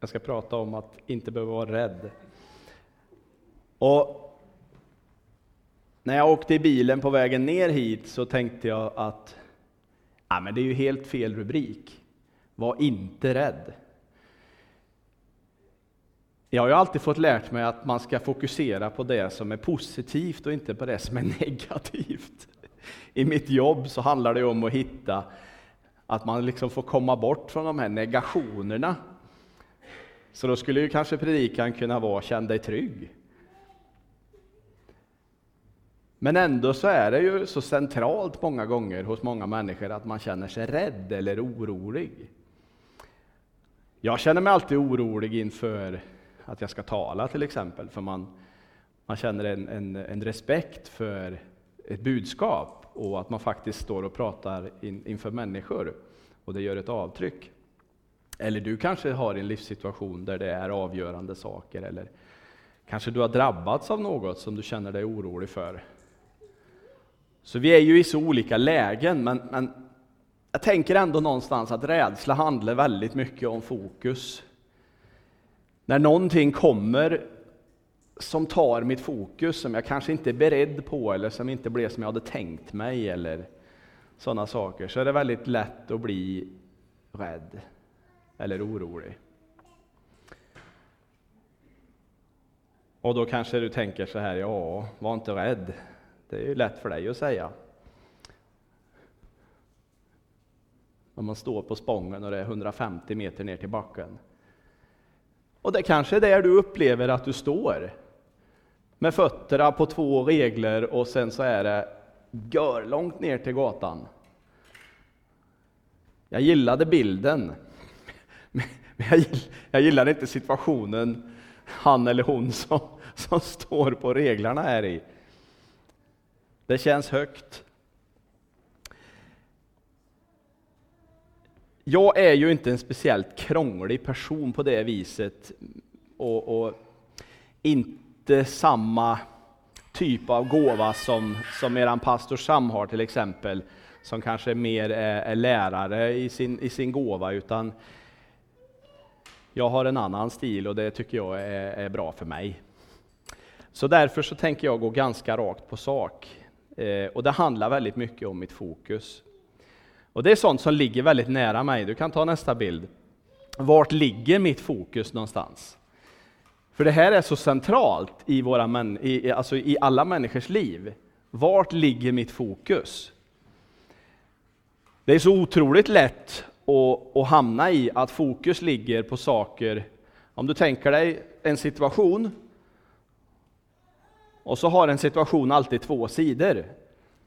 Jag ska prata om att inte behöva vara rädd. Och när jag åkte i bilen på vägen ner hit så tänkte jag att ja, men det är ju helt fel rubrik. Var inte rädd. Jag har ju alltid fått lärt mig att man ska fokusera på det som är positivt och inte på det som är negativt. I mitt jobb så handlar det om att hitta att man liksom får komma bort från de här negationerna. Så då skulle ju kanske predikan kunna vara Känn dig trygg. Men ändå så är det ju så centralt många gånger hos många människor att man känner sig rädd eller orolig. Jag känner mig alltid orolig inför att jag ska tala till exempel, för man, man känner en, en, en respekt för ett budskap och att man faktiskt står och pratar in, inför människor och det gör ett avtryck. Eller du kanske har en livssituation där det är avgörande saker, eller kanske du har drabbats av något som du känner dig orolig för. Så vi är ju i så olika lägen, men, men jag tänker ändå någonstans att rädsla handlar väldigt mycket om fokus. När någonting kommer som tar mitt fokus, som jag kanske inte är beredd på eller som inte blev som jag hade tänkt mig eller sådana saker, så är det väldigt lätt att bli rädd eller orolig. Och då kanske du tänker så här, ja, var inte rädd. Det är ju lätt för dig att säga. När man står på spången och det är 150 meter ner till backen. Och det kanske är där du upplever att du står. Med fötterna på två regler och sen så är det gör långt ner till gatan. Jag gillade bilden. Men jag, jag gillar inte situationen, han eller hon som, som står på reglerna här i. Det känns högt. Jag är ju inte en speciellt krånglig person på det viset och, och inte samma typ av gåva som, som eran pastor Sam har till exempel, som kanske mer är, är lärare i sin, i sin gåva, utan jag har en annan stil och det tycker jag är, är bra för mig. Så därför så tänker jag gå ganska rakt på sak. Eh, och det handlar väldigt mycket om mitt fokus. Och det är sånt som ligger väldigt nära mig. Du kan ta nästa bild. Vart ligger mitt fokus någonstans? För det här är så centralt i, våra män, i, alltså i alla människors liv. Vart ligger mitt fokus? Det är så otroligt lätt och, och hamna i att fokus ligger på saker, om du tänker dig en situation, och så har en situation alltid två sidor.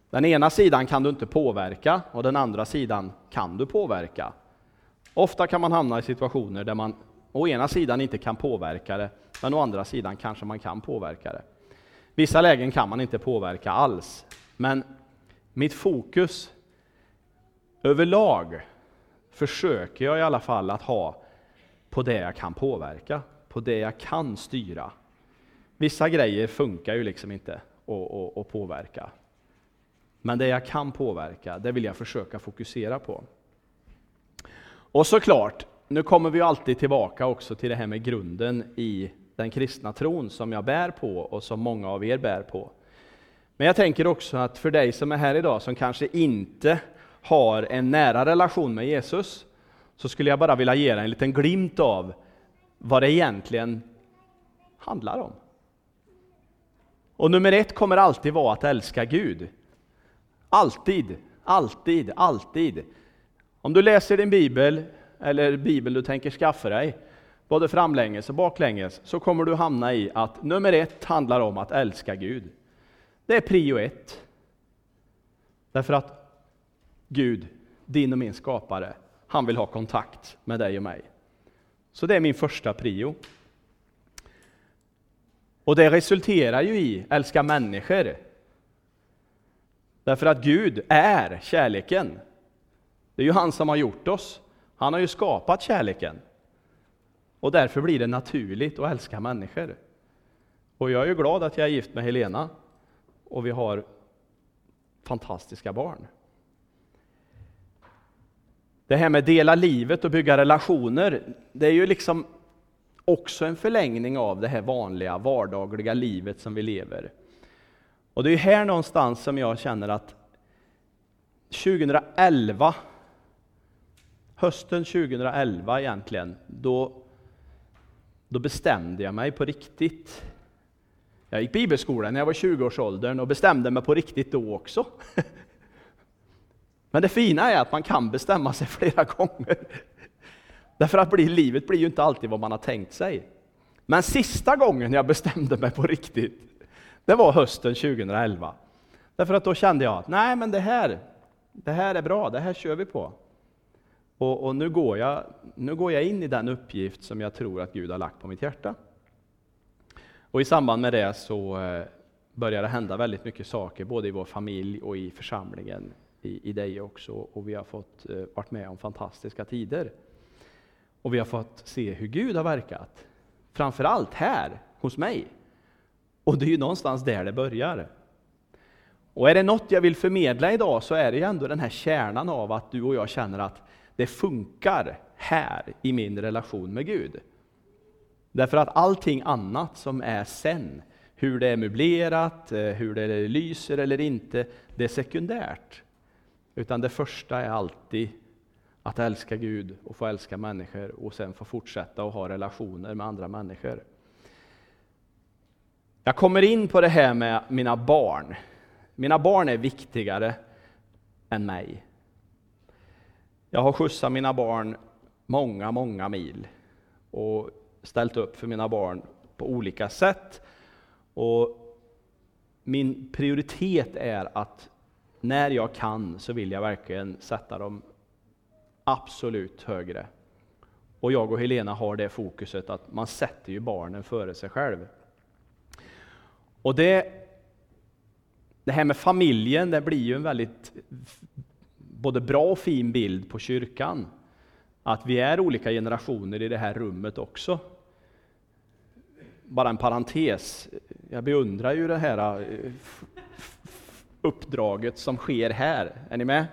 Den ena sidan kan du inte påverka och den andra sidan kan du påverka. Ofta kan man hamna i situationer där man å ena sidan inte kan påverka det, men å andra sidan kanske man kan påverka det. Vissa lägen kan man inte påverka alls, men mitt fokus överlag försöker jag i alla fall att ha på det jag kan påverka, på det jag kan styra. Vissa grejer funkar ju liksom inte att påverka. Men det jag kan påverka, det vill jag försöka fokusera på. Och såklart, nu kommer vi alltid tillbaka också till det här med grunden i den kristna tron som jag bär på och som många av er bär på. Men jag tänker också att för dig som är här idag som kanske inte har en nära relation med Jesus, så skulle jag bara vilja ge dig en liten glimt av vad det egentligen handlar om. Och nummer ett kommer alltid vara att älska Gud. Alltid, alltid, alltid. Om du läser din bibel, eller Bibeln du tänker skaffa dig, både framlänges och baklänges, så kommer du hamna i att nummer ett handlar om att älska Gud. Det är prio ett. Därför att Gud, din och min skapare, han vill ha kontakt med dig och mig. Så det är min första prio. Och det resulterar ju i älska människor. Därför att Gud är kärleken. Det är ju han som har gjort oss. Han har ju skapat kärleken. Och därför blir det naturligt att älska människor. Och jag är ju glad att jag är gift med Helena. Och vi har fantastiska barn. Det här med dela livet och bygga relationer, det är ju liksom Också en förlängning av det här vanliga vardagliga livet som vi lever. Och det är här någonstans som jag känner att 2011, hösten 2011 egentligen, då, då bestämde jag mig på riktigt. Jag gick bibelskolan när jag var 20-årsåldern och bestämde mig på riktigt då också. Men det fina är att man kan bestämma sig flera gånger. Därför att livet blir ju inte alltid vad man har tänkt sig. Men sista gången jag bestämde mig på riktigt, det var hösten 2011. Därför att då kände jag att nej, men det här, det här är bra, det här kör vi på. Och, och, nu, går jag, nu går jag in i den uppgift som jag tror att Gud har lagt på mitt hjärta. Och i samband med det så eh, börjar började det hända väldigt mycket saker, både i vår familj och i församlingen, i, i dig också. Och vi har fått eh, varit med om fantastiska tider. Och vi har fått se hur Gud har verkat. Framförallt här, hos mig. Och det är ju någonstans där det börjar. Och är det något jag vill förmedla idag så är det ju ändå den här kärnan av att du och jag känner att det funkar här i min relation med Gud. Därför att allting annat som är sen, hur det är möblerat, eh, hur det lyser eller inte, det är sekundärt. Utan det första är alltid att älska Gud och få älska människor och sen få fortsätta att ha relationer med andra människor. Jag kommer in på det här med mina barn. Mina barn är viktigare än mig. Jag har skjutsat mina barn många, många mil och ställt upp för mina barn på olika sätt. Och min prioritet är att när jag kan så vill jag verkligen sätta dem absolut högre. Och jag och Helena har det fokuset att man sätter ju barnen före sig själv. Och det, det här med familjen, det blir ju en väldigt både bra och fin bild på kyrkan. Att vi är olika generationer i det här rummet också. Bara en parentes, jag beundrar ju det här eh, uppdraget som sker här. Är ni med?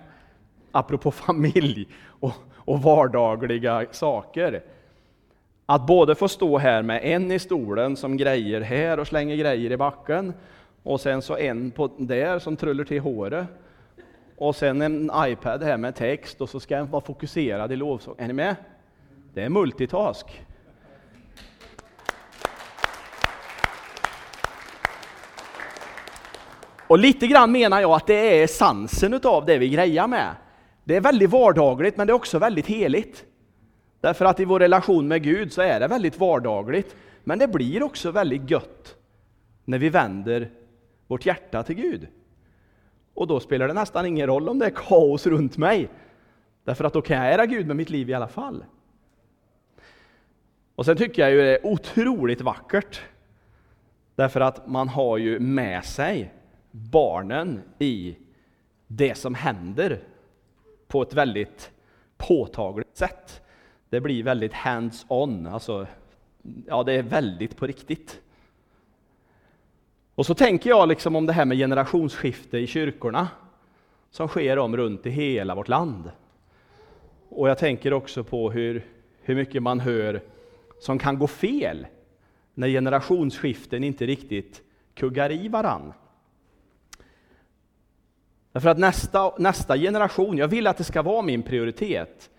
Apropå familj och, och vardagliga saker. Att både få stå här med en i stolen som grejer här och slänger grejer i backen, och sen så en på där som trullar till håret, och sen en iPad här med text, och så ska en vara fokuserad i lovsång. Är ni med? Det är multitask. Och lite grann menar jag att det är essensen utav det vi grejar med. Det är väldigt vardagligt, men det är också väldigt heligt. Därför att i vår relation med Gud så är det väldigt vardagligt, men det blir också väldigt gött när vi vänder vårt hjärta till Gud. Och då spelar det nästan ingen roll om det är kaos runt mig, därför att då kan jag ära Gud med mitt liv i alla fall. Och sen tycker jag ju det är otroligt vackert, därför att man har ju med sig barnen i det som händer på ett väldigt påtagligt sätt. Det blir väldigt hands-on, alltså, ja det är väldigt på riktigt. Och så tänker jag liksom om det här med generationsskifte i kyrkorna, som sker om runt i hela vårt land. Och jag tänker också på hur, hur mycket man hör som kan gå fel, när generationsskiften inte riktigt kuggar i varann. Därför att nästa, nästa generation, jag vill att det ska vara min prioritet.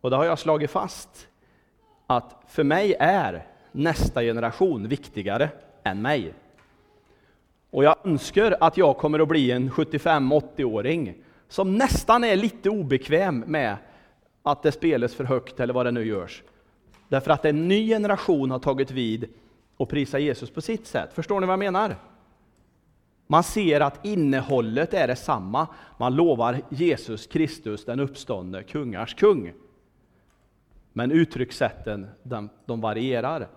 Och det har jag slagit fast, att för mig är nästa generation viktigare än mig. Och jag önskar att jag kommer att bli en 75-80-åring som nästan är lite obekväm med att det spelas för högt eller vad det nu görs. Därför att en ny generation har tagit vid och prisar Jesus på sitt sätt. Förstår ni vad jag menar? Man ser att innehållet är detsamma. Man lovar Jesus Kristus, den uppståndne, kungars kung. Men uttryckssätten, de, de varierar.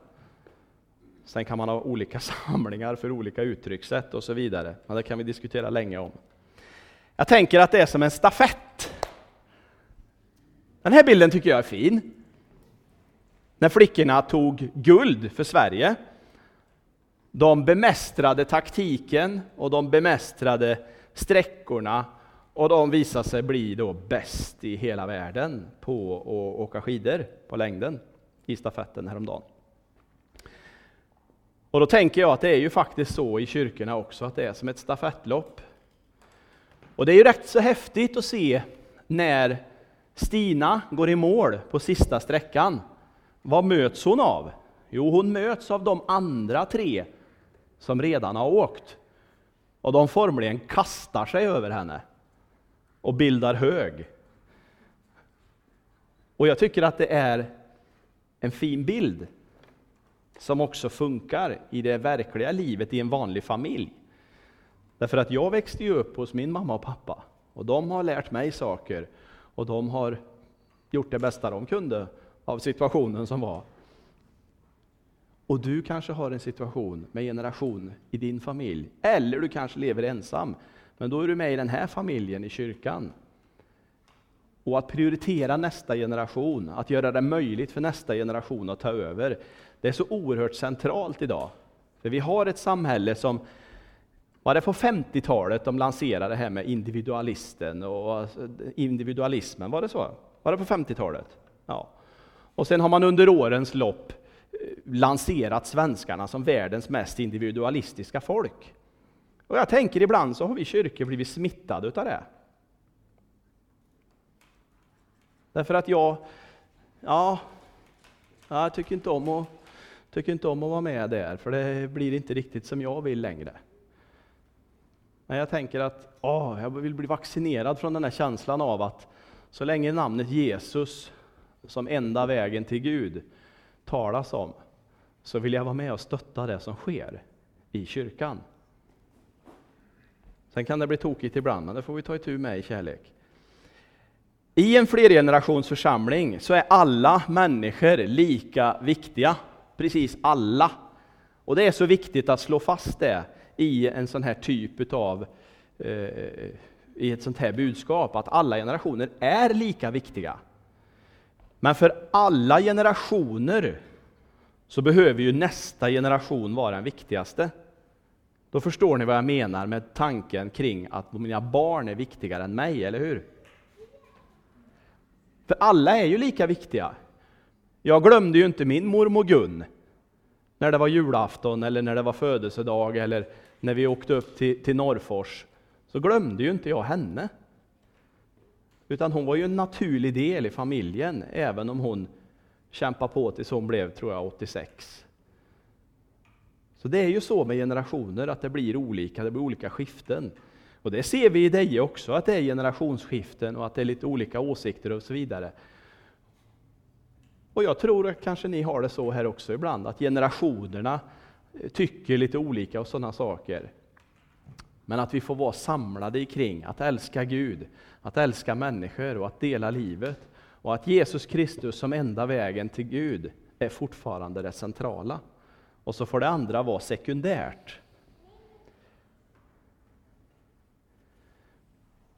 Sen kan man ha olika samlingar för olika uttryckssätt och så vidare. Men det kan vi diskutera länge om. Jag tänker att det är som en stafett. Den här bilden tycker jag är fin. När flickorna tog guld för Sverige de bemästrade taktiken och de bemästrade sträckorna och de visade sig bli då bäst i hela världen på att åka skidor på längden i stafetten häromdagen. Och då tänker jag att det är ju faktiskt så i kyrkorna också, att det är som ett stafettlopp. Och det är ju rätt så häftigt att se när Stina går i mål på sista sträckan. Vad möts hon av? Jo, hon möts av de andra tre som redan har åkt. Och de formligen kastar sig över henne och bildar hög. Och jag tycker att det är en fin bild som också funkar i det verkliga livet i en vanlig familj. Därför att jag växte ju upp hos min mamma och pappa och de har lärt mig saker och de har gjort det bästa de kunde av situationen som var. Och du kanske har en situation med generation i din familj, eller du kanske lever ensam, men då är du med i den här familjen i kyrkan. Och att prioritera nästa generation, att göra det möjligt för nästa generation att ta över, det är så oerhört centralt idag. För vi har ett samhälle som, var det på 50-talet de lanserade det här med individualisten och individualismen, var det så? Var det på 50-talet? Ja. Och sen har man under årens lopp lanserat svenskarna som världens mest individualistiska folk. Och jag tänker ibland så har vi kyrkor blivit smittade utav det. Därför att jag, ja, jag tycker inte om att, tycker inte om att vara med där, för det blir inte riktigt som jag vill längre. Men jag tänker att åh, jag vill bli vaccinerad från den här känslan av att så länge namnet Jesus som enda vägen till Gud talas om, så vill jag vara med och stötta det som sker i kyrkan. Sen kan det bli tokigt ibland, men det får vi ta itu med i kärlek. I en flergenerationsförsamling så är alla människor lika viktiga. Precis alla. Och det är så viktigt att slå fast det i en sån här typ av eh, i ett sånt här budskap, att alla generationer är lika viktiga. Men för alla generationer så behöver ju nästa generation vara den viktigaste. Då förstår ni vad jag menar med tanken kring att mina barn är viktigare än mig, eller hur? För alla är ju lika viktiga. Jag glömde ju inte min mormor Gun när det var julafton eller när det var födelsedag eller när vi åkte upp till, till Norrfors. Så glömde ju inte jag henne. Utan hon var ju en naturlig del i familjen, även om hon kämpade på tills hon blev, tror jag, 86. Så det är ju så med generationer, att det blir olika, det blir olika skiften. Och det ser vi i Deje också, att det är generationsskiften och att det är lite olika åsikter och så vidare. Och jag tror att kanske ni har det så här också ibland, att generationerna tycker lite olika och sådana saker. Men att vi får vara samlade kring att älska Gud, att älska människor och att dela livet. Och att Jesus Kristus som enda vägen till Gud är fortfarande det centrala. Och så får det andra vara sekundärt.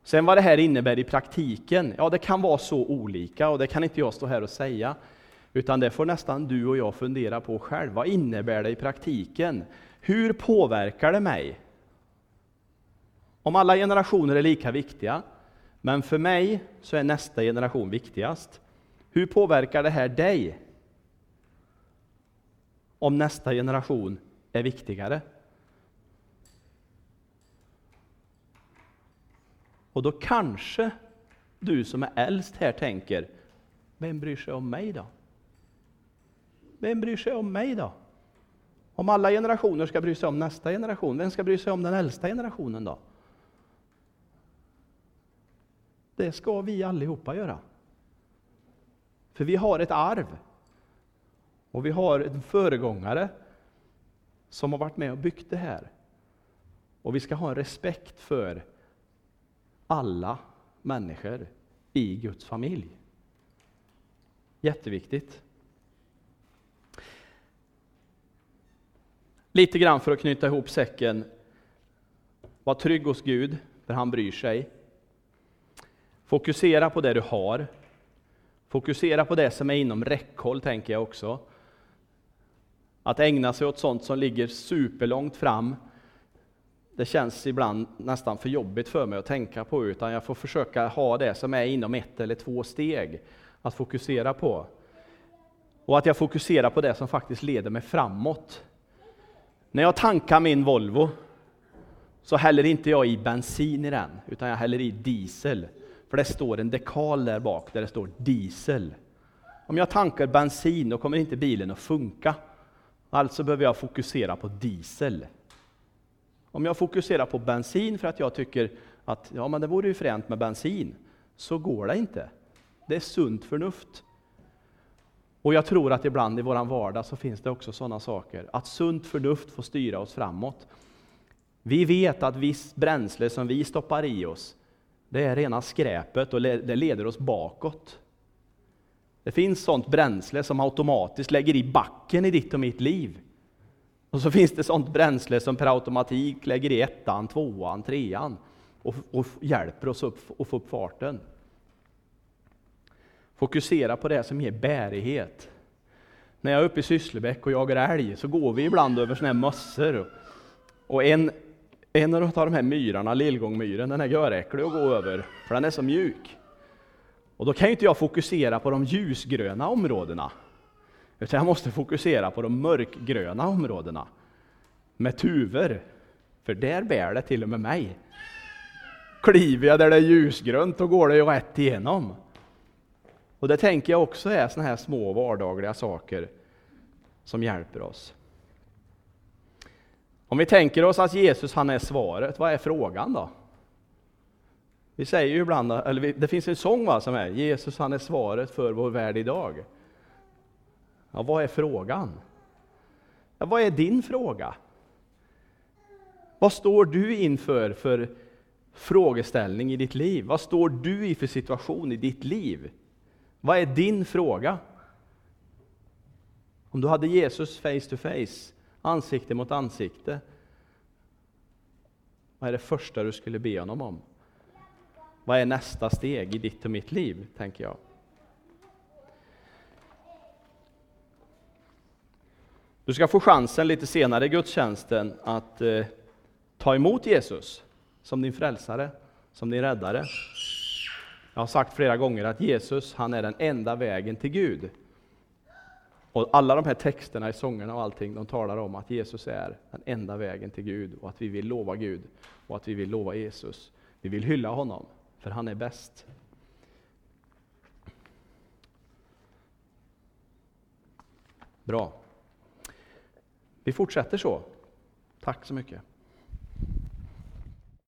Sen vad det här innebär i praktiken, ja det kan vara så olika och det kan inte jag stå här och säga. Utan det får nästan du och jag fundera på själv. Vad innebär det i praktiken? Hur påverkar det mig? Om alla generationer är lika viktiga, men för mig så är nästa generation viktigast. Hur påverkar det här dig? Om nästa generation är viktigare? Och då kanske du som är äldst här tänker, vem bryr sig om mig då? Vem bryr sig om mig då? Om alla generationer ska bry sig om nästa generation, vem ska bry sig om den äldsta generationen då? Det ska vi allihopa göra. För vi har ett arv. Och vi har en föregångare som har varit med och byggt det här. Och vi ska ha en respekt för alla människor i Guds familj. Jätteviktigt. Lite grann för att knyta ihop säcken. Var trygg hos Gud, för han bryr sig. Fokusera på det du har. Fokusera på det som är inom räckhåll, tänker jag också. Att ägna sig åt sånt som ligger superlångt fram, det känns ibland nästan för jobbigt för mig att tänka på, utan jag får försöka ha det som är inom ett eller två steg att fokusera på. Och att jag fokuserar på det som faktiskt leder mig framåt. När jag tankar min Volvo så häller inte jag i bensin i den, utan jag häller i diesel. För det står en dekal där bak där det står diesel. Om jag tankar bensin då kommer inte bilen att funka. Alltså behöver jag fokusera på diesel. Om jag fokuserar på bensin för att jag tycker att ja, men det vore ju fränt med bensin, så går det inte. Det är sunt förnuft. Och jag tror att ibland i vår vardag så finns det också sådana saker, att sunt förnuft får styra oss framåt. Vi vet att visst bränsle som vi stoppar i oss, det är rena skräpet och det leder oss bakåt. Det finns sånt bränsle som automatiskt lägger i backen i ditt och mitt liv. Och så finns det sånt bränsle som per automatik lägger i ettan, tvåan, trean och, och hjälper oss upp, att få upp farten. Fokusera på det som ger bärighet. När jag är uppe i Sysslebäck och jagar älg så går vi ibland över såna här mössor. Och en, en av de här myrarna, lillgångmyren, den är göräcklig att gå över, för den är så mjuk. Och då kan ju inte jag fokusera på de ljusgröna områdena, utan jag måste fokusera på de mörkgröna områdena. Med tuvor, för där bär det till och med mig. Kliver jag där det är ljusgrönt, då går det ju rätt igenom. Och det tänker jag också är sådana här små vardagliga saker som hjälper oss. Om vi tänker oss att Jesus han är svaret, vad är frågan då? Vi säger ju ibland, eller det finns en sång va, som är Jesus han är svaret för vår värld idag. Ja, vad är frågan? Ja, vad är din fråga? Vad står du inför för frågeställning i ditt liv? Vad står du i för situation i ditt liv? Vad är din fråga? Om du hade Jesus face to face, ansikte mot ansikte, vad är det första du skulle be honom om? Vad är nästa steg i ditt och mitt liv, tänker jag. Du ska få chansen lite senare i gudstjänsten att eh, ta emot Jesus som din frälsare, som din räddare. Jag har sagt flera gånger att Jesus, han är den enda vägen till Gud. Och alla de här texterna i sångerna och allting, de talar om att Jesus är den enda vägen till Gud och att vi vill lova Gud och att vi vill lova Jesus. Vi vill hylla honom, för han är bäst. Bra. Vi fortsätter så. Tack så mycket.